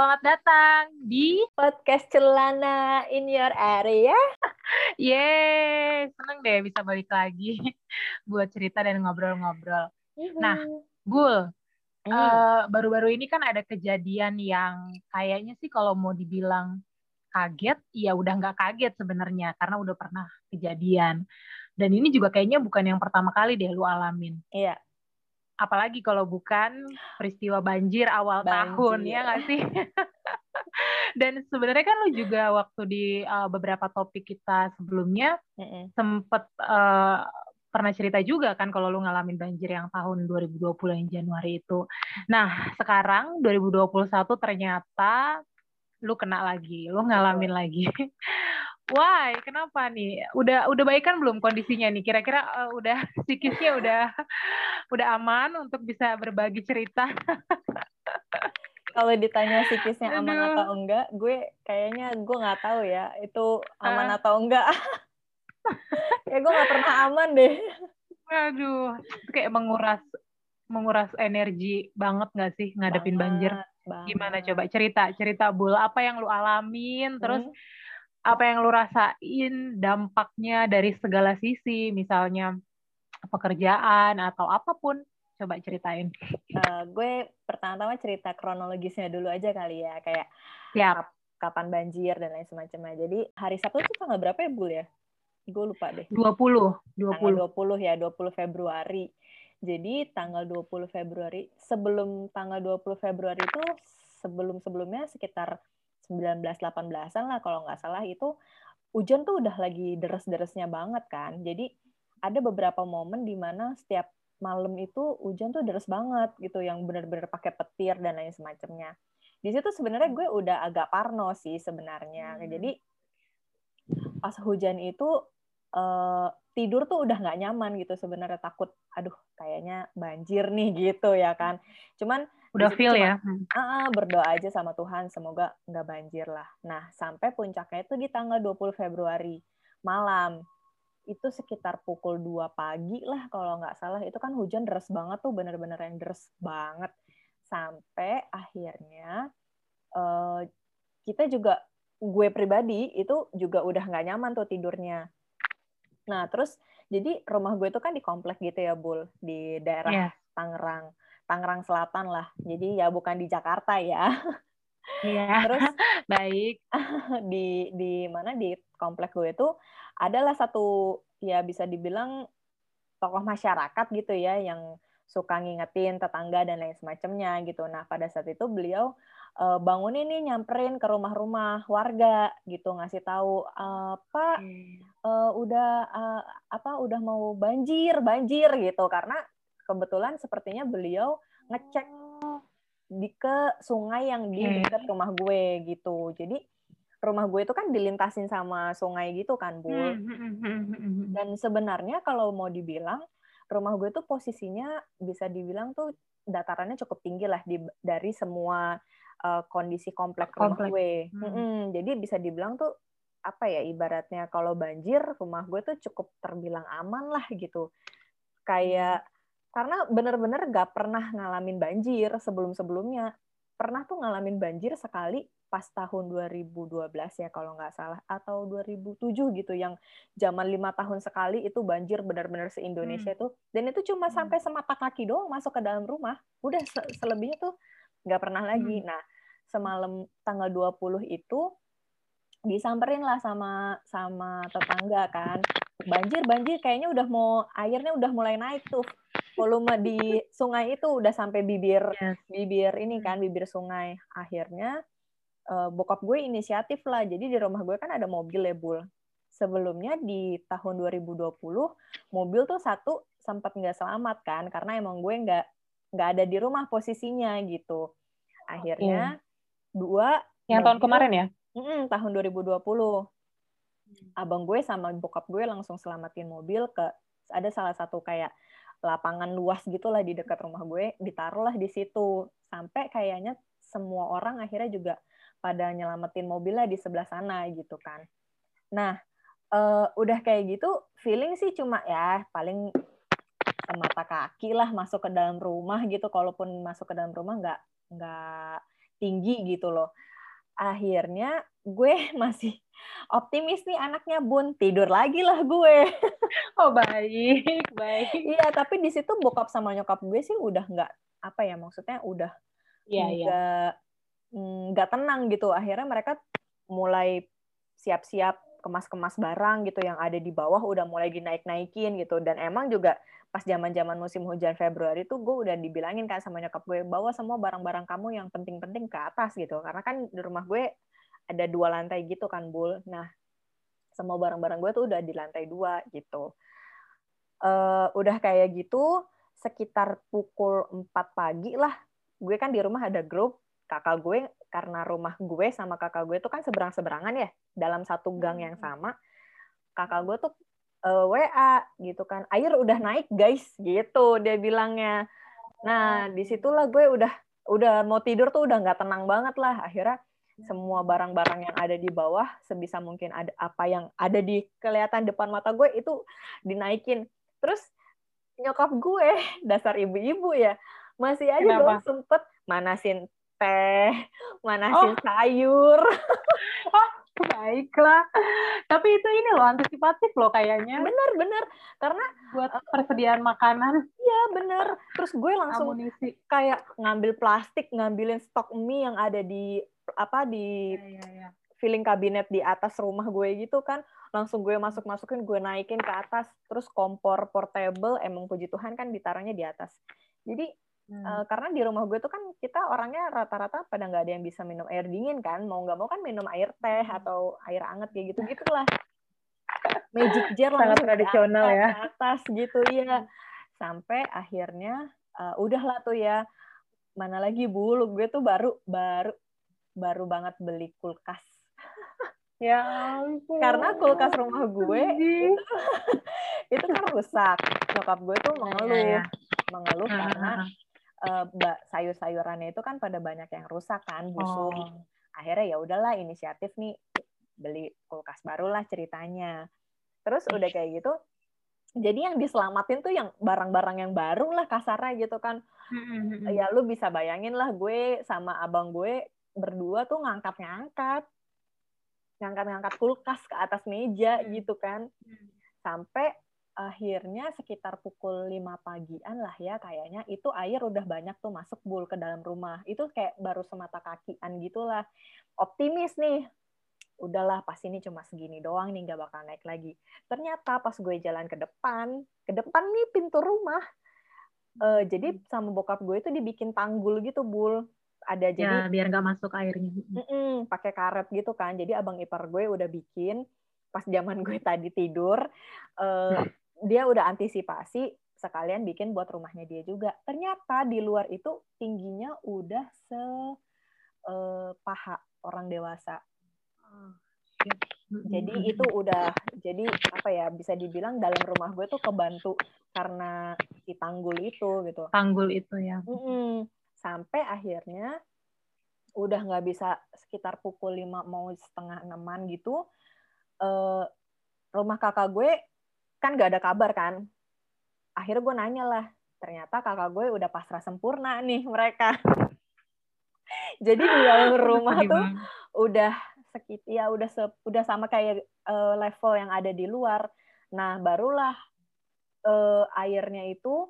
selamat datang di podcast Celana in your area. Yeay, seneng deh bisa balik lagi buat cerita dan ngobrol-ngobrol. Nah, Gul, Hmm. eh, baru-baru ini kan ada kejadian yang kayaknya sih kalau mau dibilang kaget, ya udah nggak kaget sebenarnya karena udah pernah kejadian. Dan ini juga kayaknya bukan yang pertama kali deh lu alamin. Iya, Apalagi kalau bukan peristiwa banjir awal Banjir. tahun, ya nggak sih? Dan sebenarnya kan lu juga waktu di uh, beberapa topik kita sebelumnya Mm-mm. sempet uh, pernah cerita juga kan kalau lu ngalamin banjir yang tahun 2020 yang Januari itu. Nah, sekarang 2021 ternyata lu kena lagi, lu ngalamin lagi. Why? Kenapa nih? Udah udah baikan belum kondisinya nih? Kira-kira uh, udah psikisnya udah udah aman untuk bisa berbagi cerita? Kalau ditanya psikisnya aman Aduh. atau enggak, gue kayaknya gue nggak tahu ya itu aman Ah. atau enggak. ya gue nggak pernah aman deh. Aduh, itu kayak menguras menguras energi banget nggak sih ngadepin banjir? Banget, Gimana banget. coba cerita cerita bul apa yang lu alamin terus Hmm. Apa yang lu rasain dampaknya dari segala sisi misalnya pekerjaan atau apa pun coba ceritain. Eh, gue pertama-tama cerita kronologisnya dulu aja kali ya, kayak Siap. kapan banjir dan lain semacamnya. Jadi hari Sabtu itu tanggal berapa ya, Bul ya? Gue lupa deh. 20 tanggal 20. 20 ya, 20 Februari. Jadi tanggal 20 Februari, sebelum tanggal 20 Februari itu sebelum-sebelumnya sekitar 19-18an lah kalau nggak salah itu hujan tuh udah lagi deres-deresnya banget kan. Jadi ada beberapa momen di mana setiap malam itu hujan tuh deres banget gitu yang benar-benar pakai petir dan lain semacamnya. Di situ sebenarnya gue udah agak parno sih sebenarnya. Hmm. Jadi pas hujan itu eh, tidur tuh udah nggak nyaman gitu sebenarnya takut aduh kayaknya banjir nih gitu ya kan cuman Udah feel cuma, ya. "Ah, berdoa aja sama Tuhan semoga nggak banjir lah. Nah sampai puncaknya itu di tanggal 20 Februari malam. Itu sekitar pukul 2 pagi lah kalau nggak salah. Itu kan hujan deras banget tuh bener-bener yang deras banget. Sampai akhirnya eh, kita juga gue pribadi itu juga udah nggak nyaman tuh tidurnya. Nah terus jadi rumah gue itu kan di komplek gitu ya bul di daerah Iya. Tangerang Tangerang Selatan lah jadi ya bukan di Jakarta ya Iya. terus Baik. di di mana di komplek gue itu adalah satu ya bisa dibilang tokoh masyarakat gitu ya yang suka ngingetin tetangga dan lain semacamnya gitu. Nah pada saat itu beliau eh, bangunin nih nyamperin ke rumah-rumah warga gitu ngasih tahu "Eh, Pak eh, udah eh, apa udah mau banjir banjir gitu karena kebetulan sepertinya beliau ngecek di ke sungai yang di Oke. dekat rumah gue gitu. Jadi rumah gue itu kan dilintasin sama sungai gitu kan, Bu. Hmm, hmm, hmm, hmm, hmm, hmm. Dan sebenarnya kalau mau dibilang rumah gue tuh posisinya bisa dibilang tuh datarannya cukup tinggi lah di, dari semua eh, kondisi komplek rumah Komplek. gue. Hmm. Mm-mm. Jadi bisa dibilang tuh apa ya ibaratnya kalau banjir rumah gue tuh cukup terbilang aman lah gitu. Kayak karena bener-bener gak pernah ngalamin banjir sebelum-sebelumnya. Pernah tuh ngalamin banjir sekali pas tahun 2012 ya kalau nggak salah. Atau 2007 gitu yang zaman lima tahun sekali itu banjir benar-benar se Indonesia tuh. Dan itu cuma Hmm. sampai semata kaki doang masuk ke dalam rumah. Udah se- selebihnya tuh nggak pernah lagi. Hmm. nah semalam tanggal 20 itu disamperin lah sama sama tetangga kan. Banjir banjir kayaknya udah mau airnya udah mulai naik tuh volume di sungai itu udah sampai bibir Yes. bibir ini Hmm. kan bibir sungai. Akhirnya eh, bokap gue inisiatif lah. Jadi di rumah gue kan ada mobil ya bul. Sebelumnya di tahun 2020 mobil tuh satu sempat nggak selamat kan karena emang gue nggak nggak ada di rumah posisinya gitu. Akhirnya dua Yang tahun mobil- kemarin ya? Mm-mm, tahun 2020 abang gue sama bokap gue langsung selamatin mobil ke ada salah satu kayak lapangan luas gitulah di dekat rumah gue ditaruhlah di situ. Sampai kayaknya semua orang akhirnya juga pada nyelamatin mobilnya di sebelah sana gitu kan. Nah eh, udah kayak gitu feeling sih cuma ya paling mata kaki lah masuk ke dalam rumah gitu. Kalaupun masuk ke dalam rumah nggak nggak tinggi gitu loh. Akhirnya gue masih optimis nih anaknya bun. Tidur lagi lah gue. Oh baik baik. Iya tapi di situ bokap sama nyokap gue sih udah nggak apa ya maksudnya udah Iya, iya. nggak nggak tenang gitu. Akhirnya mereka mulai siap-siap kemas-kemas barang gitu yang ada di bawah udah mulai dinaik-naikin gitu. Dan emang juga pas zaman-zaman musim hujan Februari tuh gue udah dibilangin kan sama nyokap gue bawa semua barang-barang kamu yang penting-penting ke atas gitu. Karena kan di rumah gue ada dua lantai gitu kan bul. Nah semua barang-barang gue tuh udah di lantai dua gitu. Uh, udah kayak gitu sekitar pukul 4 pagi lah gue kan di rumah ada grup. Kakak gue karena rumah gue sama kakak gue tuh kan seberang-seberangan ya dalam satu gang yang hmm. sama. Kakak gue tuh uh, eh, WA gitu kan. Air udah naik guys gitu dia bilangnya. Nah di situlah gue udah udah mau tidur tuh udah nggak tenang banget lah. Akhirnya semua barang-barang yang ada di bawah sebisa mungkin ada apa yang ada di kelihatan depan mata gue itu dinaikin. Terus nyokap gue dasar ibu-ibu ya masih aja Kenapa? dong sempet manasin teh manasin oh. sayur. Oh baiklah. Tapi itu ini loh antisipatif loh kayaknya. Bener bener. Karena buat persediaan makanan. iya bener. Terus gue langsung Amunisi. kayak ngambil plastik ngambilin stok mie yang ada di apa di ya, ya, ya. filling kabinet di atas rumah gue gitu kan. Langsung gue masuk masukin gue naikin ke atas. Terus kompor portable emang puji Tuhan kan ditaruhnya di atas. Jadi hmm. uh, karena di rumah gue tuh kan kita orangnya rata-rata pada nggak ada yang bisa minum air dingin kan. Mau nggak mau kan minum air teh hmm. atau air anget kayak gitu gitulah magic jar sangat tradisional ya. atas gitu ya sampai akhirnya uh, udahlah tuh ya. Mana lagi bu? Gue tuh baru baru baru banget beli kulkas. Ya ampun. Karena kulkas rumah gue itu, itu kan rusak. Nyokap gue tuh mengeluh, ya, ya. mengeluh uh, karena uh, sayur-sayurannya itu kan pada banyak yang rusak kan, busuk. Oh. Akhirnya ya udahlah inisiatif nih beli kulkas baru lah ceritanya. Terus udah kayak gitu, jadi yang diselamatin tuh yang barang-barang yang baru lah kasarnya gitu kan. Ya lu bisa bayangin lah gue sama abang gue berdua tuh ngangkat-ngangkat. Ngangkat-ngangkat kulkas ke atas meja hmm. gitu kan. Hmm. sampai akhirnya sekitar pukul 5 pagian lah ya kayaknya itu air udah banyak tuh masuk bul ke dalam rumah. Itu kayak baru semata kakian gitulah. Optimis nih udahlah pas ini cuma segini doang nih nggak bakal naik lagi. Ternyata pas gue jalan ke depan ke depan nih pintu rumah. Uh, jadi hmm. sama bokap gue itu dibikin tanggul gitu bul ada ya, jadi biar nggak masuk airnya pakai karet gitu kan. Jadi abang ipar gue udah bikin pas zaman gue tadi tidur uh, dia udah antisipasi sekalian bikin buat rumahnya dia juga. Ternyata di luar itu tingginya udah se uh, paha orang dewasa. Oh, jadi itu udah jadi apa ya bisa dibilang dalam rumah gue tuh kebantu karena si tanggul itu gitu. Tanggul itu ya. Mm -mm sampai akhirnya udah nggak bisa sekitar pukul lima mau setengah enaman gitu uh, rumah kakak gue kan nggak ada kabar kan. Akhirnya gue nanya lah ternyata kakak gue udah pasrah sempurna nih mereka. Jadi di dalam rumah tuh udah sekit ya udah se, udah sama kayak uh, level yang ada di luar. Nah barulah uh, airnya itu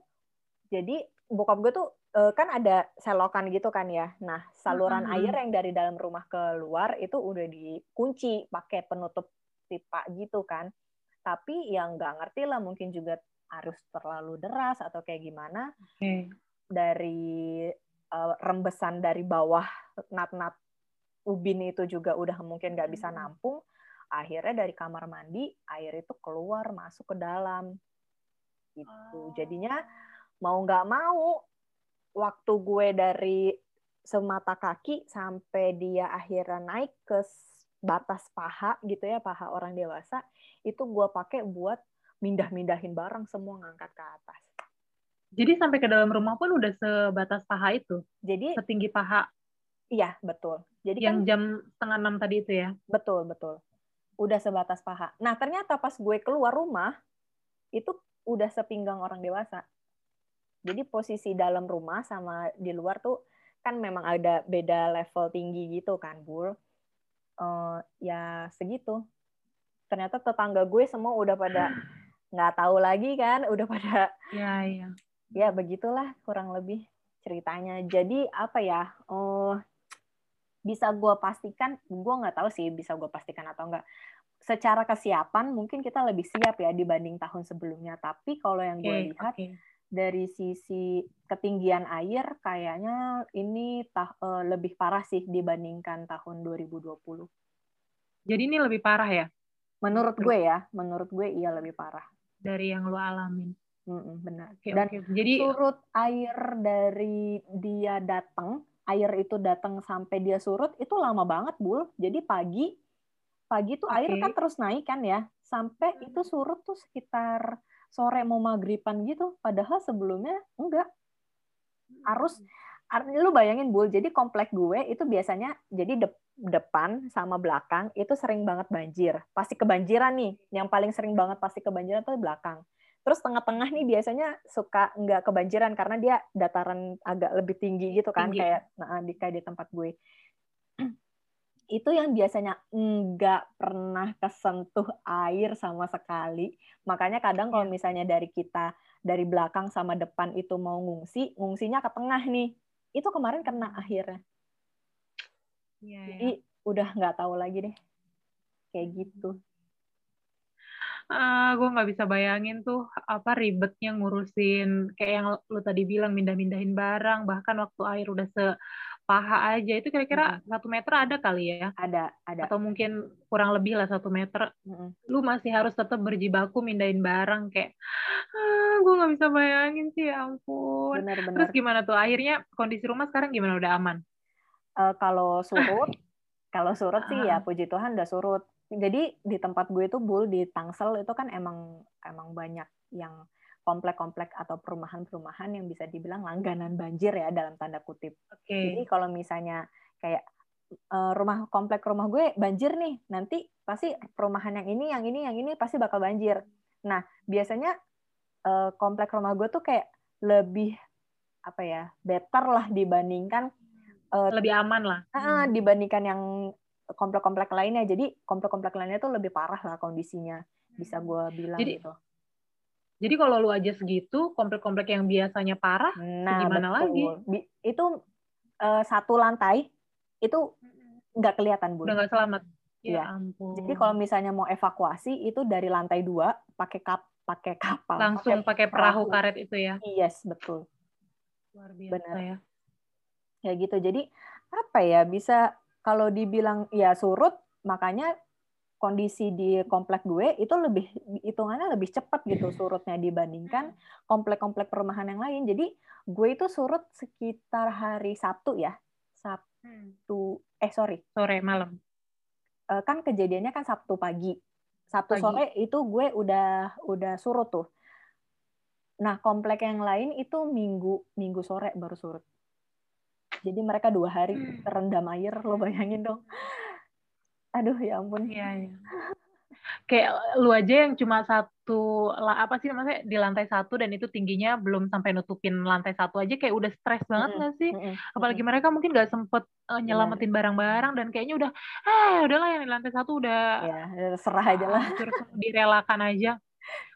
jadi bokap gue tuh uh, kan ada selokan gitu kan ya. Nah, saluran mm -hmm. air yang dari dalam rumah ke luar itu udah dikunci pakai penutup pipa gitu kan. Tapi yang nggak ngerti lah mungkin juga harus terlalu deras atau kayak gimana. Okay. Dari uh, rembesan dari bawah nat-nat ubin itu juga udah mungkin nggak bisa nampung. Akhirnya dari kamar mandi air itu keluar masuk ke dalam. Gitu. Jadinya mau nggak mau waktu gue dari semata kaki sampai dia akhirnya naik ke batas paha gitu ya paha orang dewasa itu gue pakai buat mindah-mindahin barang semua ngangkat ke atas. Jadi sampai ke dalam rumah pun udah sebatas paha itu. Jadi setinggi paha. Iya betul. Jadi yang kan, jam setengah enam tadi itu ya. Betul betul. Udah sebatas paha. Nah ternyata pas gue keluar rumah itu udah sepinggang orang dewasa. Jadi posisi dalam rumah sama di luar tuh kan memang ada beda level tinggi gitu kan, Bul. Uh, ya segitu. Ternyata tetangga gue semua udah pada nggak tahu lagi kan, udah pada ya ya ya begitulah kurang lebih ceritanya. Jadi apa ya? Oh, bisa gue pastikan, gue nggak tahu sih bisa gue pastikan atau enggak. Secara kesiapan mungkin kita lebih siap ya dibanding tahun sebelumnya. Tapi kalau yang gue okay, lihat okay. Dari sisi ketinggian air, kayaknya ini tah, uh, lebih parah sih dibandingkan tahun 2020. Jadi ini lebih parah ya? Menurut gue ya, menurut gue iya lebih parah. Dari yang lo alamin. Mm-mm, benar. Okay, Dan okay. jadi surut air dari dia datang, air itu datang sampai dia surut itu lama banget, Bul. Jadi pagi pagi tuh okay. air kan terus naik kan ya, sampai hmm. itu surut tuh sekitar sore mau maghriban gitu. Padahal sebelumnya enggak. Arus hmm. lu bayangin Bul, jadi komplek gue itu biasanya jadi de depan sama belakang itu sering banget banjir. Pasti kebanjiran nih. Yang paling sering banget pasti kebanjiran tuh belakang. Terus tengah-tengah nih biasanya suka nggak kebanjiran karena dia dataran agak lebih tinggi gitu kan tinggi. kayak nah, di kayak di tempat gue. Itu yang biasanya nggak pernah kesentuh air sama sekali. Makanya kadang kalau iya. misalnya dari kita dari belakang sama depan itu mau ngungsi, ngungsinya ke tengah nih. Itu kemarin kena akhirnya. Ya, Jadi ya. udah nggak tahu lagi deh. Kayak gitu uh, ah, gue nggak bisa bayangin tuh apa ribetnya ngurusin kayak yang lu tadi bilang mindah-mindahin barang bahkan waktu air udah sepaha aja. Itu kira-kira satu -kira meter ada kali ya? Ada ada. Atau mungkin kurang lebih lah satu meter. Mm lu masih harus tetap berjibaku mindahin barang kayak ah, gue nggak bisa bayangin sih ya ampun. Bener, bener. terus gimana tuh? Akhirnya kondisi rumah sekarang gimana? Udah aman? Uh, kalau surut kalau surut sih ya puji Tuhan udah surut. Jadi di tempat gue itu bul di Tangsel itu kan emang emang banyak yang komplek-komplek atau perumahan-perumahan yang bisa dibilang langganan banjir ya dalam tanda kutip. Okay. Jadi kalau misalnya kayak uh, rumah komplek rumah gue banjir nih, nanti pasti perumahan yang ini, yang ini, yang ini pasti bakal banjir. Nah biasanya uh, komplek rumah gue tuh kayak lebih apa ya better lah dibandingkan uh, lebih aman lah uh, dibandingkan yang komplek-komplek lainnya. Jadi komplek-komplek lainnya tuh lebih parah lah kondisinya, bisa hmm. gue bilang jadi, gitu. Jadi kalau lu aja segitu, komplek-komplek yang biasanya parah, nah, gimana betul. lagi? Itu uh, satu lantai itu nggak kelihatan bu. Udah nggak selamat. Ya, ya ampun. Jadi kalau misalnya mau evakuasi itu dari lantai dua pakai kap pakai kapal. Langsung pakai perahu, perahu karet itu ya? Yes betul. Luar biasa Benar. ya. Ya gitu. Jadi apa ya bisa kalau dibilang ya surut, makanya kondisi di komplek gue itu lebih hitungannya lebih cepat gitu surutnya dibandingkan komplek-komplek perumahan yang lain. Jadi gue itu surut sekitar hari Sabtu ya. Sabtu eh sorry. Sore malam. Eh, kan kejadiannya kan Sabtu pagi. Sabtu pagi. sore itu gue udah udah surut tuh. Nah, komplek yang lain itu minggu minggu sore baru surut. Jadi mereka dua hari hmm. terendam air, lo bayangin dong. Aduh ya ampun. Iya, iya. Kayak lu aja yang cuma satu lah apa sih namanya di lantai satu dan itu tingginya belum sampai nutupin lantai satu aja kayak udah stres banget nggak sih? Mm -hmm. Apalagi mereka mungkin nggak sempet uh, nyelamatin barang-barang dan kayaknya udah, eh udahlah yang di lantai satu udah ya, serah aja lah. direlakan aja.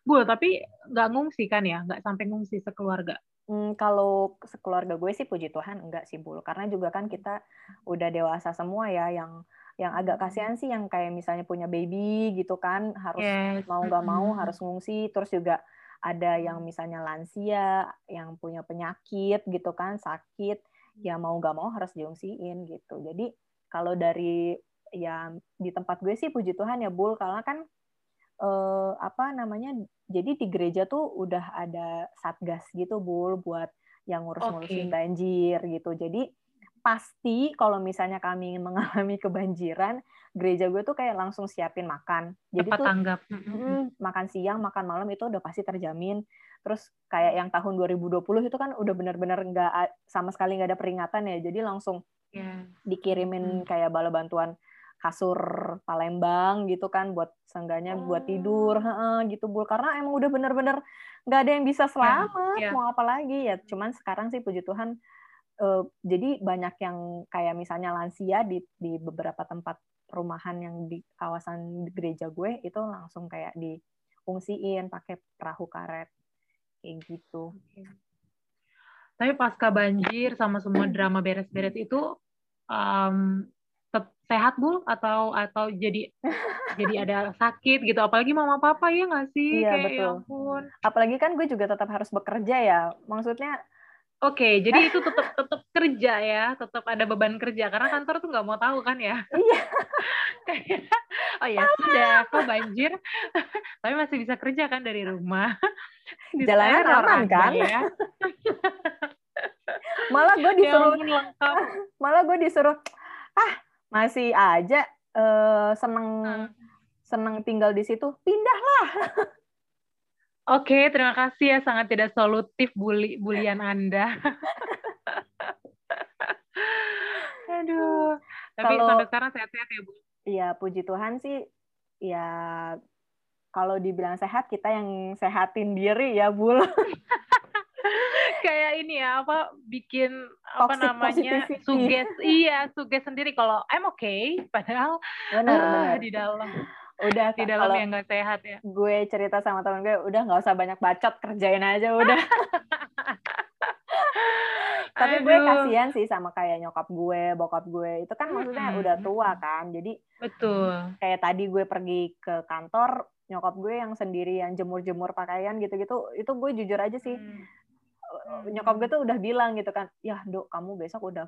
Gue tapi nggak ngungsi kan ya, nggak sampai ngungsi sekeluarga. Hmm, kalau sekeluarga gue sih puji Tuhan enggak sih Bul karena juga kan kita udah dewasa semua ya yang yang agak kasihan sih yang kayak misalnya punya baby gitu kan harus yes. mau nggak mau harus ngungsi terus juga ada yang misalnya lansia yang punya penyakit gitu kan sakit ya mau nggak mau harus diungsiin gitu jadi kalau dari ya di tempat gue sih puji Tuhan ya Bul karena kan eh, apa namanya jadi di gereja tuh udah ada satgas gitu bul buat yang ngurus-ngurusin okay. banjir gitu jadi pasti kalau misalnya kami mengalami kebanjiran gereja gue tuh kayak langsung siapin makan. Jadi Tepat tuh tanggap. Mm, makan siang makan malam itu udah pasti terjamin. Terus kayak yang tahun 2020 itu kan udah benar-benar nggak sama sekali nggak ada peringatan ya. Jadi langsung yeah. dikirimin kayak bala bantuan kasur Palembang gitu kan buat sengganya oh. buat tidur gitu bul karena emang udah bener-bener nggak ada yang bisa iya, selamat yeah, yeah. mau apa lagi ya. Cuman sekarang sih puji Tuhan uh, jadi banyak yang kayak misalnya lansia di di beberapa tempat perumahan yang di kawasan gereja gue itu langsung kayak diungsiin pakai perahu karet. Kayak gitu. Tapi pasca banjir sama semua drama beres-beres itu um, sehat bu? Atau atau jadi jadi ada sakit gitu? Apalagi mama papa ya nggak sih? Iya kayak, ya betul. ya ampun. apalagi kan gue juga tetap harus bekerja ya. Maksudnya Oke, okay, jadi itu tetap tetap kerja ya, tetap ada beban kerja karena kantor tuh nggak mau tahu kan ya. Iya. oh ya sudah, kok banjir, tapi masih bisa kerja kan dari rumah. Jalannya aman kan? Ya. malah gue disuruh, ya malah gue disuruh, ah masih aja uh, seneng hmm. seneng tinggal di situ, pindahlah. Oke, terima kasih ya sangat tidak solutif bully bulian Anda. Aduh. Tapi kalau, sampai sekarang sehat-sehat ya, Bu? Iya, puji Tuhan sih ya kalau dibilang sehat kita yang sehatin diri ya, Bul. Kayak ini ya, apa bikin apa Toxic namanya? Suges iya, suges sendiri kalau I'm okay padahal benar, uh, benar. di dalam udah di dalam yang nggak sehat ya. gue cerita sama temen gue udah nggak usah banyak bacot kerjain aja udah. Tapi Aduh. gue kasihan sih sama kayak nyokap gue bokap gue. Itu kan maksudnya hmm. udah tua kan jadi betul. kayak tadi gue pergi ke kantor nyokap gue yang sendiri yang jemur-jemur pakaian gitu-gitu itu gue jujur aja sih. Hmm. nyokap gue tuh udah bilang gitu kan ya dok kamu besok udah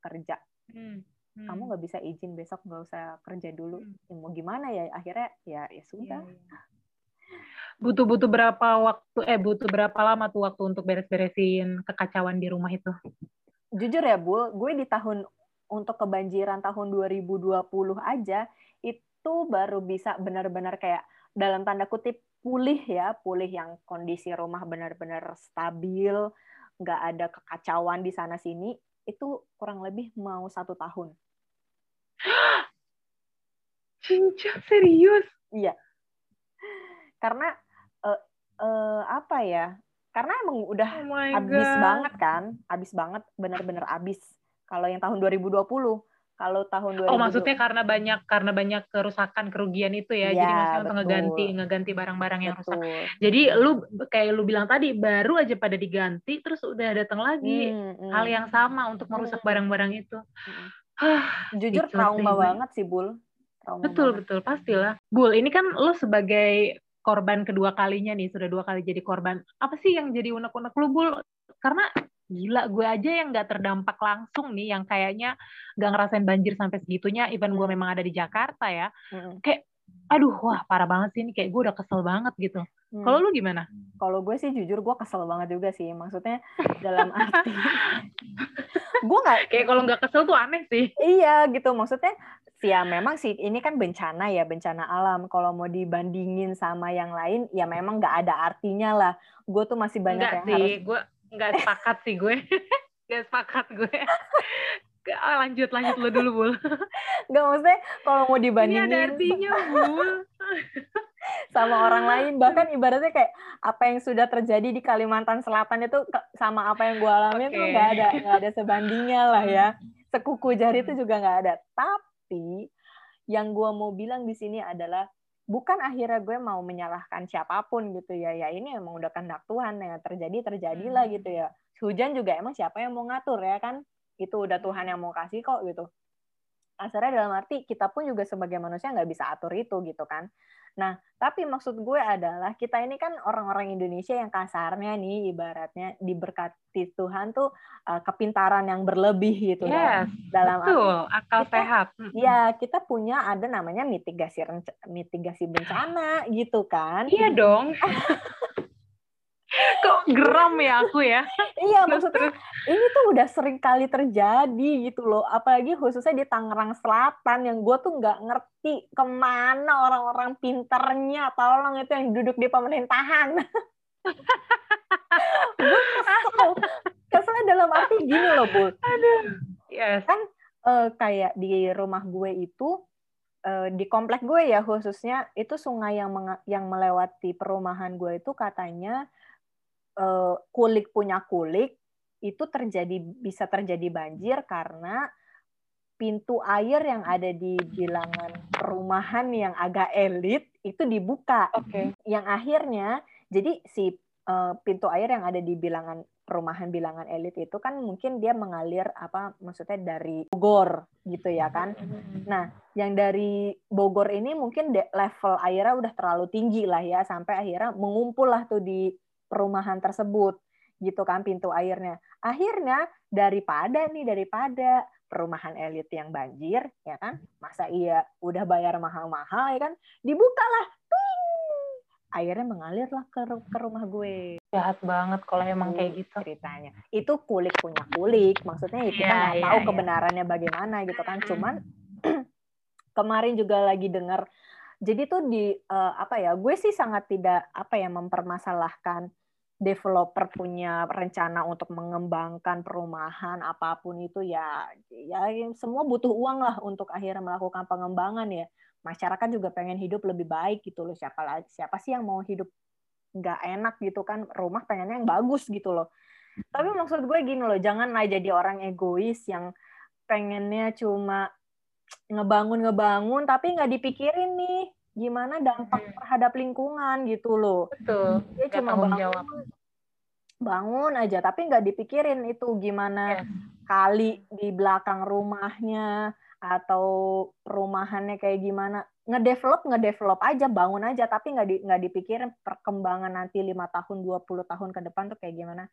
kerja. Hmm hmm. kamu nggak bisa izin besok nggak usah kerja dulu hmm. ya, mau gimana ya akhirnya ya ya sudah yeah. Iya. butuh butuh berapa waktu eh butuh berapa lama tuh waktu untuk beres-beresin kekacauan di rumah itu jujur ya bu gue di tahun untuk kebanjiran tahun 2020 aja itu baru bisa benar-benar kayak dalam tanda kutip pulih ya pulih yang kondisi rumah benar-benar stabil nggak ada kekacauan di sana sini itu kurang lebih mau satu tahun. Cincang serius? Iya. Karena uh, uh, apa ya? Karena emang udah oh habis banget kan, habis banget, benar-benar habis. Kalau yang tahun 2020 kalau tahun 2020. Oh, maksudnya karena banyak karena banyak kerusakan, kerugian itu ya. ya Jadi maksudnya untuk ngeganti ngeganti barang-barang yang betul. rusak. Jadi lu kayak lu bilang tadi baru aja pada diganti terus udah datang lagi hmm, hmm. hal yang sama untuk merusak hmm. barang-barang itu. Hmm. Jujur trauma banget sih, Bul. Trauma betul, banget. betul, pastilah. Bul, ini kan lu sebagai korban kedua kalinya nih, sudah dua kali jadi korban. Apa sih yang jadi unek-unek lu, Bul? Karena gila gue aja yang nggak terdampak langsung nih yang kayaknya nggak ngerasain banjir sampai segitunya even gue hmm. memang ada di Jakarta ya hmm. kayak aduh wah parah banget sih ini kayak gue udah kesel banget gitu hmm. kalau lu gimana kalau gue sih jujur gue kesel banget juga sih maksudnya dalam arti gue nggak kayak kalau nggak kesel tuh aneh sih iya gitu maksudnya ya memang sih ini kan bencana ya bencana alam. Kalau mau dibandingin sama yang lain ya memang nggak ada artinya lah. Gue tuh masih banyak Enggak yang sih, harus gue nggak sepakat sih gue. Nggak sepakat gue. Ah, lanjut lanjut lo dulu bul. Nggak maksudnya kalau mau dibandingin Ini ada artinya bul. Sama orang lain. Bahkan ibaratnya kayak apa yang sudah terjadi di Kalimantan Selatan itu sama apa yang gue alami okay. tuh nggak ada nggak ada sebandingnya lah ya. Sekuku jari itu juga nggak ada. Tapi yang gue mau bilang di sini adalah bukan akhirnya gue mau menyalahkan siapa pun gitu ya. Ya ini emang udah kehendak Tuhan ya. Terjadi terjadilah hmm. gitu ya. Hujan juga emang siapa yang mau ngatur ya kan? Itu udah Tuhan yang mau kasih kok gitu asalnya dalam arti kita pun juga sebagai manusia nggak bisa atur itu gitu kan Nah, tapi maksud gue adalah kita ini kan orang-orang Indonesia yang kasarnya nih ibaratnya diberkati Tuhan tuh uh, kepintaran yang berlebih gitu yes, dalam betul, arti, akal kita, sehat. Ya, kita punya ada namanya mitigasi mitigasi bencana gitu kan. Iya dong. kok geram ya aku ya? Iya maksudnya ini tuh udah sering kali terjadi gitu loh apalagi khususnya di Tangerang Selatan yang gue tuh nggak ngerti ke mana orang-orang pinternya tolong itu yang duduk di pemerintahan. Gue kesel. Kesel dalam arti gini loh bu. Yes. kan uh, kayak di rumah gue itu uh, di komplek gue ya khususnya itu sungai yang yang melewati perumahan gue itu katanya kulik punya kulik itu terjadi bisa terjadi banjir karena pintu air yang ada di bilangan perumahan yang agak elit itu dibuka. Oke. Okay. Yang akhirnya jadi si uh, pintu air yang ada di bilangan perumahan bilangan elit itu kan mungkin dia mengalir apa maksudnya dari Bogor gitu ya kan. Nah, yang dari Bogor ini mungkin level airnya udah terlalu tinggi lah ya sampai akhirnya mengumpul lah tuh di perumahan tersebut gitu kan pintu airnya. Akhirnya daripada nih daripada perumahan elit yang banjir, ya kan? Masa iya udah bayar mahal-mahal, ya kan? Dibukalah, Twing! airnya mengalir lah ke, ke rumah gue. Jahat banget kalau emang kayak gitu. Ceritanya. Itu kulik punya kulik, maksudnya ya kita iya, nggak yeah, tahu yeah, kebenarannya bagaimana gitu kan. Cuman kemarin juga lagi dengar, jadi tuh di uh, apa ya? Gue sih sangat tidak apa ya mempermasalahkan developer punya rencana untuk mengembangkan perumahan apa pun itu ya ya semua butuh uang lah untuk akhirnya melakukan pengembangan ya. Masyarakat juga pengen hidup lebih baik gitu loh. Siapa siapa sih yang mau hidup nggak enak gitu kan? Rumah pengennya yang bagus gitu loh. Tapi maksud gue gini loh janganlah jadi orang egois yang pengennya cuma ngebangun ngebangun tapi nggak dipikirin nih gimana dampak hmm. terhadap lingkungan gitu loh. Betul. Dia gak cuma bangun, jawab. bangun aja, tapi nggak dipikirin itu gimana yes. kali di belakang rumahnya atau perumahannya kayak gimana. Ngedevelop, ngedevelop aja, bangun aja, tapi nggak di, nggak dipikirin perkembangan nanti lima tahun, 20 tahun ke depan tuh kayak gimana.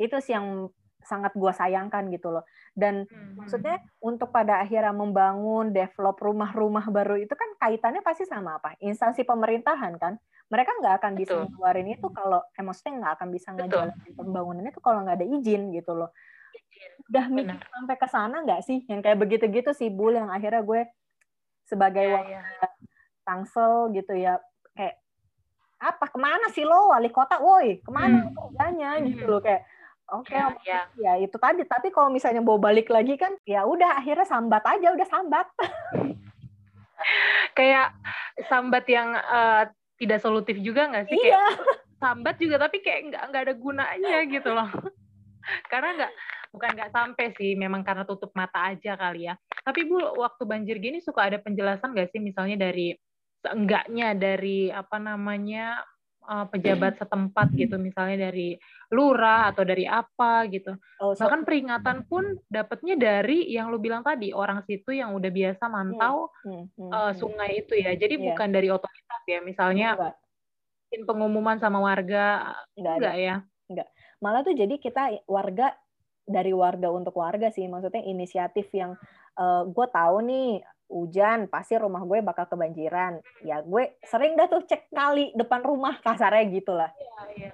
Itu sih yang sangat gue sayangkan gitu loh. Dan hmm. maksudnya untuk pada akhirnya membangun, develop rumah-rumah baru itu kan kaitannya pasti sama apa? Instansi pemerintahan kan. Mereka nggak akan bisa ngeluarin itu kalau, eh maksudnya nggak akan bisa ngejalanin pembangunan itu kalau nggak ada izin gitu loh. Udah mikir sampai ke sana nggak sih? Yang kayak begitu-gitu sih, Bul, yang akhirnya gue sebagai yeah, yeah. tangsel gitu ya, kayak apa ke mana sih lo wali kota, woi ke mana hmm. kerjanya gitu loh kayak Oke, okay, ya, ya. ya itu tadi. Tapi kalau misalnya bawa balik lagi kan, ya udah akhirnya sambat aja, udah sambat. kayak sambat yang uh, tidak solutif juga nggak sih? Iya. Kayak sambat juga, tapi kayak nggak nggak ada gunanya gitu loh. karena nggak bukan nggak sampai sih, memang karena tutup mata aja kali ya. Tapi bu, waktu banjir gini suka ada penjelasan nggak sih, misalnya dari seenggaknya dari apa namanya uh, pejabat setempat gitu misalnya dari lurah atau dari apa gitu. Oh, so, bahkan peringatan pun dapatnya dari yang lu bilang tadi orang situ yang udah biasa mantau hmm, hmm, hmm, uh, sungai itu ya. Jadi yeah. bukan dari otoritas ya misalnya bikin pengumuman sama warga enggak, enggak ya? Enggak. Malah tuh jadi kita warga dari warga untuk warga sih. Maksudnya inisiatif yang uh, gue tahu nih hujan pasti rumah gue bakal kebanjiran ya gue sering dah tuh cek kali depan rumah kasarnya gitulah iya, iya.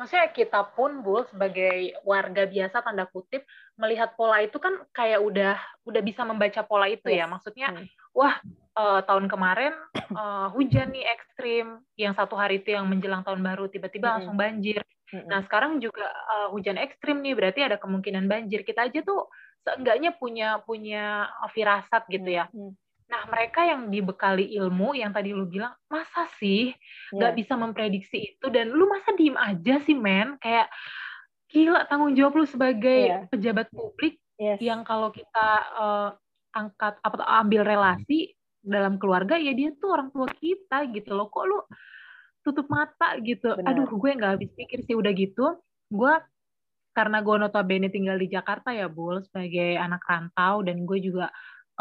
maksudnya kita pun bu sebagai warga biasa tanda kutip melihat pola itu kan kayak udah udah bisa membaca pola itu ya. yes. ya maksudnya hmm. wah uh, tahun kemarin uh, hujan nih ekstrim yang satu hari itu yang menjelang tahun baru tiba-tiba hmm. langsung banjir hmm. nah sekarang juga uh, hujan ekstrim nih berarti ada kemungkinan banjir kita aja tuh seenggaknya punya punya firasat gitu ya. Hmm. Nah, mereka yang dibekali ilmu yang tadi lu bilang, masa sih nggak yeah. bisa memprediksi itu dan lu masa diem aja sih, men? Kayak gila tanggung jawab lu sebagai yeah. pejabat publik yes. yang kalau kita uh, angkat apa ambil relasi dalam keluarga ya dia tuh orang tua kita gitu loh. Kok lu tutup mata gitu? Benar. Aduh, gue nggak habis pikir sih udah gitu. Gue karena gue notabene tinggal di Jakarta ya Bul sebagai anak rantau dan gue juga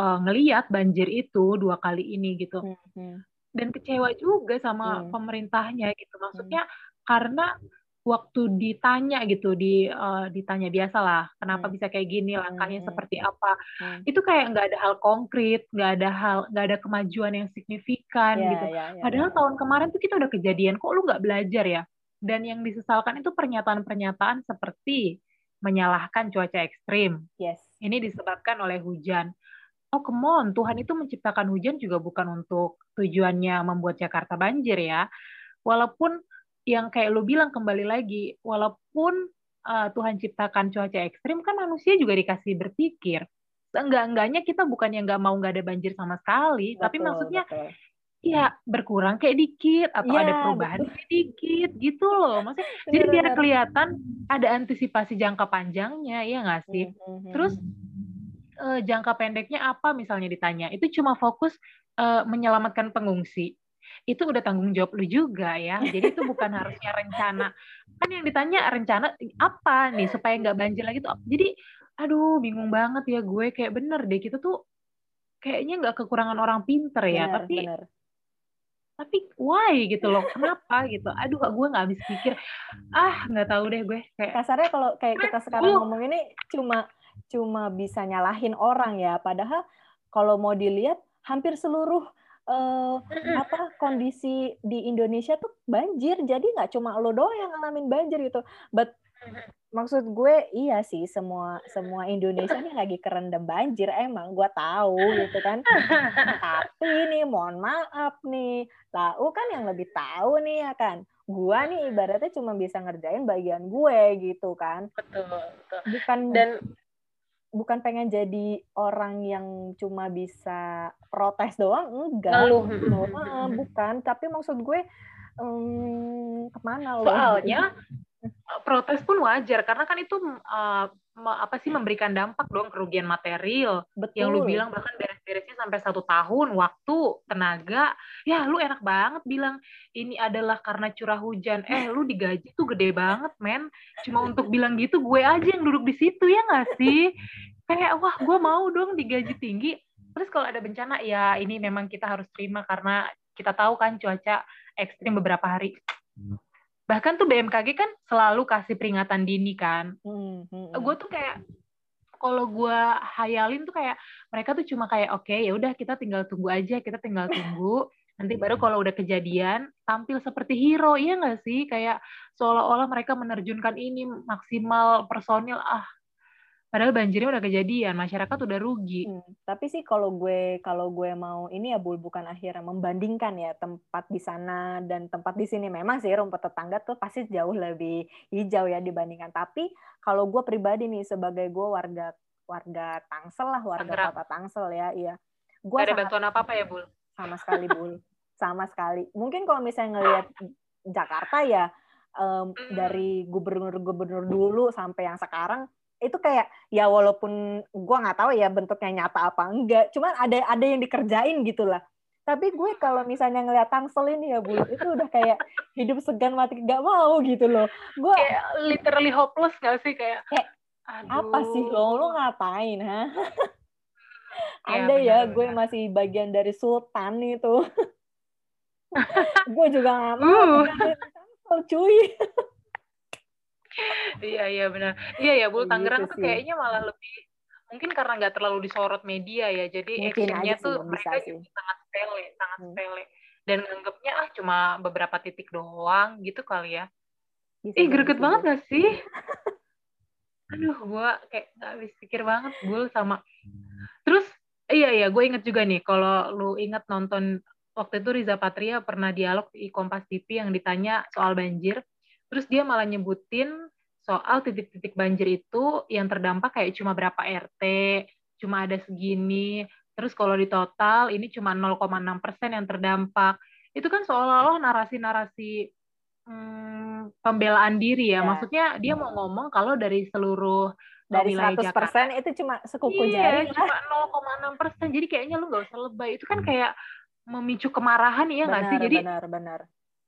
uh, ngeliat banjir itu dua kali ini gitu hmm. hmm. dan kecewa juga sama hmm. pemerintahnya gitu maksudnya hmm. karena waktu ditanya gitu di uh, ditanya biasa lah kenapa hmm. bisa kayak gini langkahnya hmm. seperti apa hmm. itu kayak nggak ada hal konkret nggak ada hal nggak ada kemajuan yang signifikan yeah, gitu yeah, yeah, padahal yeah. tahun kemarin tuh kita udah kejadian kok lu nggak belajar ya dan yang disesalkan itu pernyataan-pernyataan seperti menyalahkan cuaca ekstrim. Yes. Ini disebabkan oleh hujan. Oh, come on, Tuhan itu menciptakan hujan juga bukan untuk tujuannya membuat Jakarta banjir ya. Walaupun yang kayak lu bilang kembali lagi, walaupun uh, Tuhan ciptakan cuaca ekstrim, kan manusia juga dikasih berpikir. Enggak-enggaknya kita bukan yang nggak mau nggak ada banjir sama sekali, betul, tapi maksudnya betul ya berkurang kayak dikit atau ya, ada perubahan betul. kayak dikit gitu loh. Maksudnya bener, jadi biar kelihatan ada antisipasi jangka panjangnya ya nggak sih? Mm -hmm. terus uh, jangka pendeknya apa misalnya ditanya? Itu cuma fokus uh, menyelamatkan pengungsi. Itu udah tanggung jawab lu juga ya. Jadi itu bukan harusnya rencana. Kan yang ditanya rencana apa nih supaya nggak banjir lagi? Tuh jadi aduh bingung banget ya gue. Kayak bener deh kita tuh kayaknya nggak kekurangan orang pinter ya. Bener, tapi bener tapi why gitu loh? Kenapa gitu? Aduh gue nggak habis pikir. Ah nggak tahu deh gue kayak kasarnya kalau kayak kita sekarang ngomong ini cuma cuma bisa nyalahin orang ya. Padahal kalau mau dilihat hampir seluruh uh, apa kondisi di Indonesia tuh banjir. Jadi nggak cuma lo doang yang ngalamin banjir gitu. But maksud gue iya sih semua semua Indonesia ini lagi kerendam banjir emang gue tahu gitu kan. Tapi nih mohon maaf nih. Lau kan yang lebih tahu nih ya kan. Gue nih ibaratnya cuma bisa ngerjain bagian gue gitu kan. Betul, betul. bukan dan bukan pengen jadi orang yang cuma bisa protes doang enggak. Lalu. Gitu. bukan. Tapi maksud gue um, ke mana loh soalnya protes pun wajar karena kan itu uh, apa sih memberikan dampak dong kerugian material. Betul. yang lu bilang bahkan beres-beresnya sampai satu tahun waktu tenaga. Ya lu enak banget bilang ini adalah karena curah hujan. Eh lu digaji tuh gede banget men. Cuma untuk bilang gitu gue aja yang duduk di situ ya nggak sih? Kayak wah gue mau dong digaji tinggi. Terus kalau ada bencana ya ini memang kita harus terima karena kita tahu kan cuaca ekstrim beberapa hari bahkan tuh BMKG kan selalu kasih peringatan dini kan. Hmm, hmm, hmm. gue tuh kayak kalau gue hayalin tuh kayak mereka tuh cuma kayak oke okay, ya udah kita tinggal tunggu aja kita tinggal tunggu. Nanti baru kalau udah kejadian tampil seperti hero. Iya nggak sih? Kayak seolah-olah mereka menerjunkan ini maksimal personil. Ah Padahal banjirnya udah kejadian, masyarakat udah rugi. Hmm, tapi sih kalau gue kalau gue mau ini ya bul bukan akhirnya membandingkan ya tempat di sana dan tempat di sini memang sih rumput tetangga tuh pasti jauh lebih hijau ya dibandingkan. Tapi kalau gue pribadi nih sebagai gue warga warga Tangsel lah, warga Tangerang. kota Tangsel ya, iya. Gue ada bantuan apa apa ya bul? Sama sekali bul, sama sekali. Mungkin kalau misalnya ngelihat Jakarta ya um, dari gubernur-gubernur dulu sampai yang sekarang itu kayak ya walaupun gue nggak tahu ya bentuknya nyata apa enggak cuman ada ada yang dikerjain gitulah tapi gue kalau misalnya ngeliat Tangsel ini ya bu itu udah kayak hidup segan mati nggak mau gitu loh. Gue kayak literally hopeless gak sih? Kayak, kayak apa sih lo? Lo ngapain ha? Ada ya, ya gue masih bagian dari sultan itu. Gue juga nggak mau uh. cuy iya iya benar. Iya ya Bu Tangerang gitu tuh kayaknya malah lebih mungkin karena nggak terlalu disorot media ya jadi actionnya tuh mereka juga sangat sepele sangat hmm. sepele. Dan nganggapnya ah cuma beberapa titik doang gitu kali ya. Bisa, ih greget banget gak sih? Aduh gua kayak nggak habis pikir banget bul sama terus iya iya gue inget juga nih kalau lu inget nonton waktu itu Riza Patria pernah dialog di Kompas TV yang ditanya soal banjir Terus dia malah nyebutin soal titik-titik banjir itu yang terdampak kayak cuma berapa RT, cuma ada segini. Terus kalau di total ini cuma 0,6 persen yang terdampak. Itu kan seolah-olah narasi-narasi hmm, pembelaan diri ya. ya. Maksudnya dia mau ngomong kalau dari seluruh dari 100 persen itu cuma sekuku iya, jari cuma 0,6 persen. Jadi kayaknya lu nggak usah lebay. Itu kan kayak memicu kemarahan ya nggak sih? Jadi benar, benar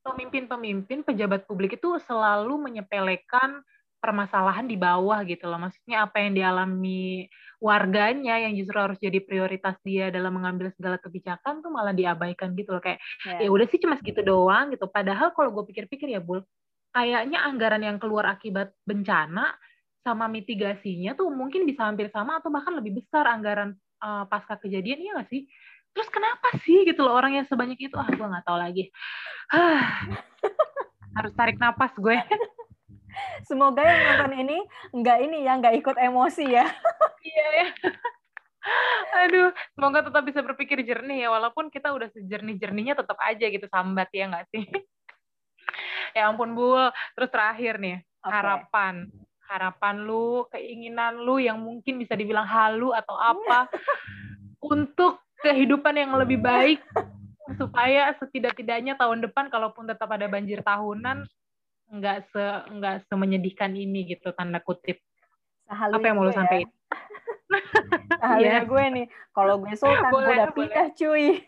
pemimpin-pemimpin pejabat publik itu selalu menyepelekan permasalahan di bawah gitu loh. Maksudnya apa yang dialami warganya yang justru harus jadi prioritas dia dalam mengambil segala kebijakan tuh malah diabaikan gitu loh. Kayak yeah. ya udah sih cuma segitu doang gitu. Padahal kalau gue pikir-pikir ya Bul, kayaknya anggaran yang keluar akibat bencana sama mitigasinya tuh mungkin bisa hampir sama atau bahkan lebih besar anggaran uh, pasca kejadian iya nggak sih? Terus kenapa sih gitu loh orang yang sebanyak itu? Ah gue nggak tahu lagi. Harus tarik napas gue. Semoga yang nonton ini nggak ini ya nggak ikut emosi ya. Iya ya. Aduh semoga tetap bisa berpikir jernih ya walaupun kita udah sejernih jernihnya tetap aja gitu sambat ya nggak sih? Ya ampun bu terus terakhir nih okay. harapan. Harapan lu keinginan lu yang mungkin bisa dibilang halu atau apa untuk kehidupan yang lebih baik supaya setidak-tidaknya tahun depan kalaupun tetap ada banjir tahunan nggak se nggak semenyedihkan ini gitu tanda kutip. Sahalunya Apa yang mau lu gue sampaikan? Ya. Sahalunya gue nih. Kalau gue sultan, gue udah boleh. pindah cuy.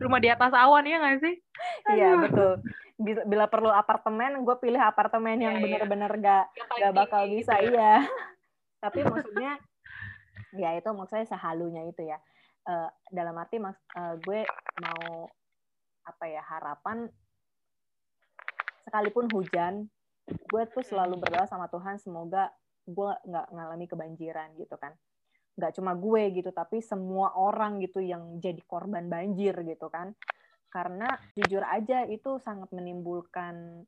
Rumah di atas awan ya nggak sih? Iya betul. Bila, perlu apartemen, gue pilih apartemen yang iya. bener-bener gak Yang paling nggak bakal bisa gitu ya. iya tapi maksudnya ya itu maksudnya sehalunya itu ya. Eh, dalam arti mas eh, gue mau apa ya harapan sekalipun hujan gue tuh selalu berdoa sama Tuhan semoga gue nggak ngalami kebanjiran gitu kan. Nggak cuma gue gitu tapi semua orang gitu yang jadi korban banjir gitu kan. Karena jujur aja itu sangat menimbulkan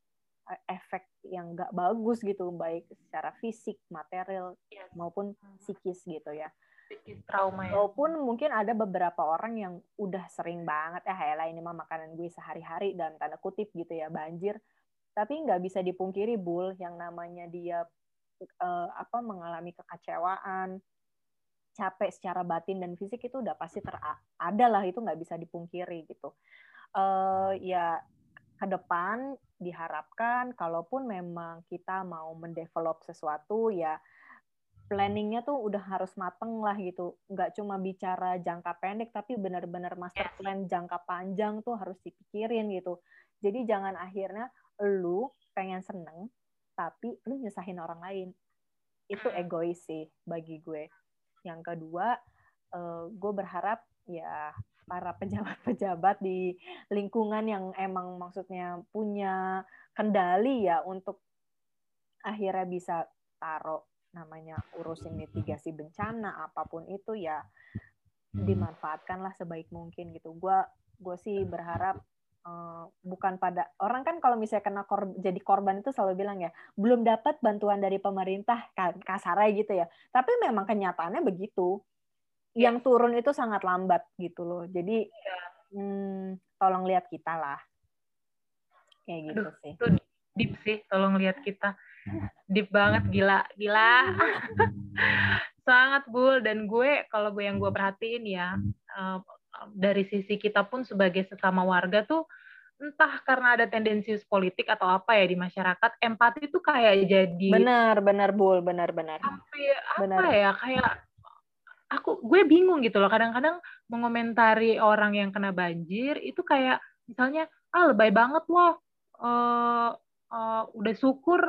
efek yang nggak bagus gitu baik secara fisik material Yes. maupun psikis gitu ya Sedikit trauma ya. walaupun mungkin ada beberapa orang yang udah sering banget ya "Hayalah, ini mah makanan gue sehari-hari dalam tanda kutip gitu ya banjir tapi nggak bisa dipungkiri bul yang namanya dia eh, apa mengalami kekecewaan capek secara batin dan fisik itu udah pasti ter ada lah itu nggak bisa dipungkiri gitu eh ya ke depan diharapkan kalaupun memang kita mau mendevelop sesuatu ya planningnya tuh udah harus mateng lah gitu nggak cuma bicara jangka pendek tapi benar-benar master Yes. plan jangka panjang tuh harus dipikirin gitu jadi jangan akhirnya lu pengen seneng tapi lu nyusahin orang lain itu Hmm. egois sih bagi gue yang kedua eh, gue berharap ya para pejabat-pejabat di lingkungan yang emang maksudnya punya kendali ya untuk akhirnya bisa taruh namanya urusin mitigasi bencana apa pun itu ya dimanfaatkanlah sebaik mungkin gitu. Gua gue sih berharap eh, bukan pada orang kan kalau misalnya kena kor, jadi korban itu selalu bilang ya belum dapat bantuan dari pemerintah ka- kasarnya gitu ya. Tapi memang kenyataannya begitu. Yang turun itu sangat lambat gitu loh. Jadi hmm, tolong lihat kita lah. Kayak gitu Aduh, sih. Itu deep sih, tolong lihat kita. Deep banget, gila, gila. Sangat bul dan gue kalau gue yang gue perhatiin ya eh, dari sisi kita pun sebagai sesama warga tuh entah karena ada tendensius politik atau apa ya di masyarakat empati tuh kayak jadi Benar, benar Bul, benar benar. sampai apa Benar. ya kayak aku gue bingung gitu loh kadang-kadang mengomentari orang yang kena banjir itu kayak misalnya ah lebay banget loh eh eh, udah syukur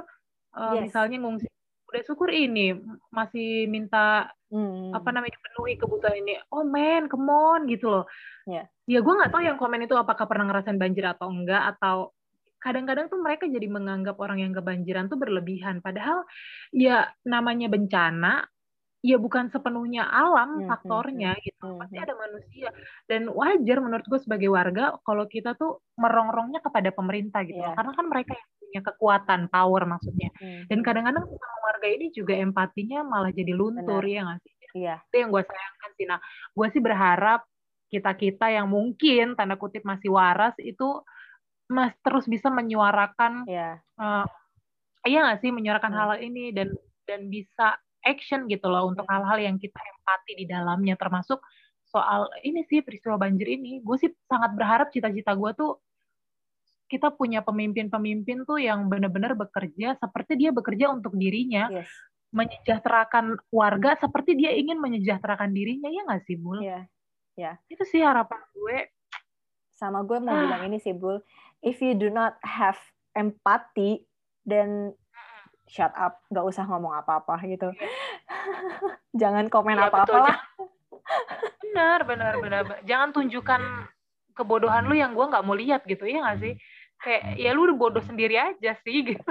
eh, Yes. misalnya ngungsi udah syukur ini masih minta Hmm. apa namanya penuhi kebutuhan ini oh man come on gitu loh Ya. ya gue nggak tahu yang komen itu apakah pernah ngerasain banjir atau enggak atau kadang-kadang tuh mereka jadi menganggap orang yang kebanjiran tuh berlebihan padahal ya namanya bencana ya bukan sepenuhnya alam Hmm, hmm, faktornya gitu hmm, pasti hmm. ada manusia dan wajar menurut gue sebagai warga kalau kita tuh merongrongnya kepada pemerintah gitu loh Iya. karena kan mereka yang punya kekuatan power maksudnya Hmm. dan kadang-kadang sama warga ini juga empatinya malah jadi luntur Benar. ya nggak sih Iya. itu yang gue sayangkan sih nah gue sih berharap kita kita yang mungkin tanda kutip masih waras itu mas terus bisa menyuarakan Iya. eh, iya nggak sih menyuarakan Hmm. hal ini dan dan bisa action gitu loh untuk Hmm. hal-hal yang kita empati di dalamnya termasuk soal ini sih peristiwa banjir ini gue sih sangat berharap cita-cita gue tuh kita punya pemimpin-pemimpin tuh yang benar-benar bekerja seperti dia bekerja untuk dirinya Yes. menyejahterakan warga seperti dia ingin menyejahterakan dirinya ya nggak sih Bul? Iya. Itu sih harapan gue. Sama gue mau Ah. bilang ini sih, Bul. If you do not have empathy, then shut up. Nggak usah ngomong apa-apa gitu. Jangan komen Iya, apa-apa betul. lah. Benar, benar, benar. Jangan tunjukkan kebodohan lu yang gue nggak mau lihat gitu ya nggak sih? Kayak ya lu bodoh sendiri aja sih gitu.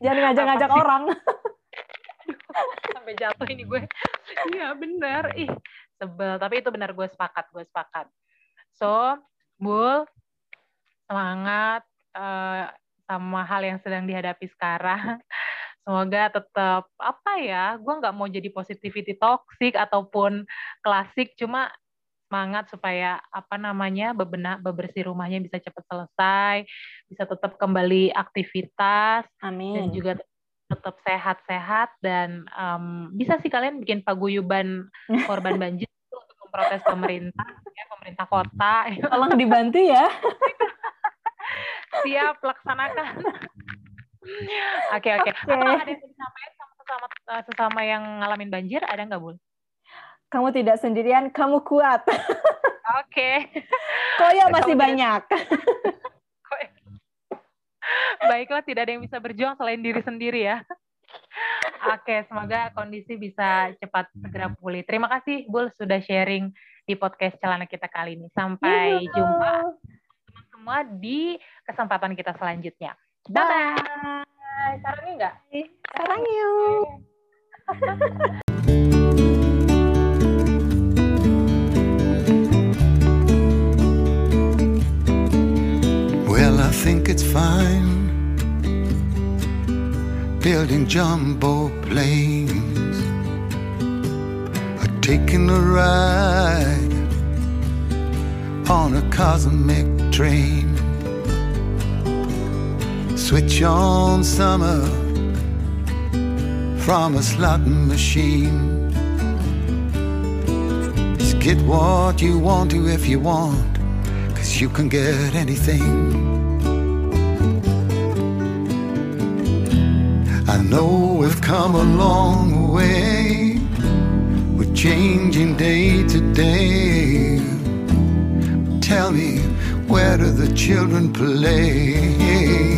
Jangan ngajak-ngajak orang. Sampai jatuh ini gue. Iya benar. Ih sebel. Tapi itu benar gue sepakat, gue sepakat. So, Bul, semangat eh, sama hal yang sedang dihadapi sekarang. Semoga tetap apa ya, gue nggak mau jadi positivity toxic ataupun klasik, cuma semangat supaya apa namanya bebenah bebersih rumahnya bisa cepat selesai, bisa tetap kembali aktivitas dan Amin. juga tetap sehat-sehat dan em, bisa sih kalian bikin paguyuban korban banjir untuk memprotes pemerintah, ya, pemerintah kota. Tolong dibantu ya. Siap, laksanakan. Oke, oke. Apakah ada yang disampaikan sama sesama, eh, sesama yang ngalamin banjir? Ada nggak, Bul? Kamu tidak sendirian, kamu kuat. Oke. Kok ya masih kamu banyak. Baiklah, tidak ada yang bisa berjuang selain diri sendiri ya. Oke, semoga kondisi bisa cepat segera pulih. Terima kasih, Bul, sudah sharing di podcast Celana kita kali ini. Sampai jumpa semua di kesempatan kita selanjutnya. Bye-bye. Sarangnya enggak? Sarang yuk. Well, I think it's fine building jumbo planes, or taking a ride on a cosmic train. Switch on summer from a slot machine. Just get what you want to if you want, cause you can get anything. I know we've come a long way. We're changing day to day. Tell me, where do the children play?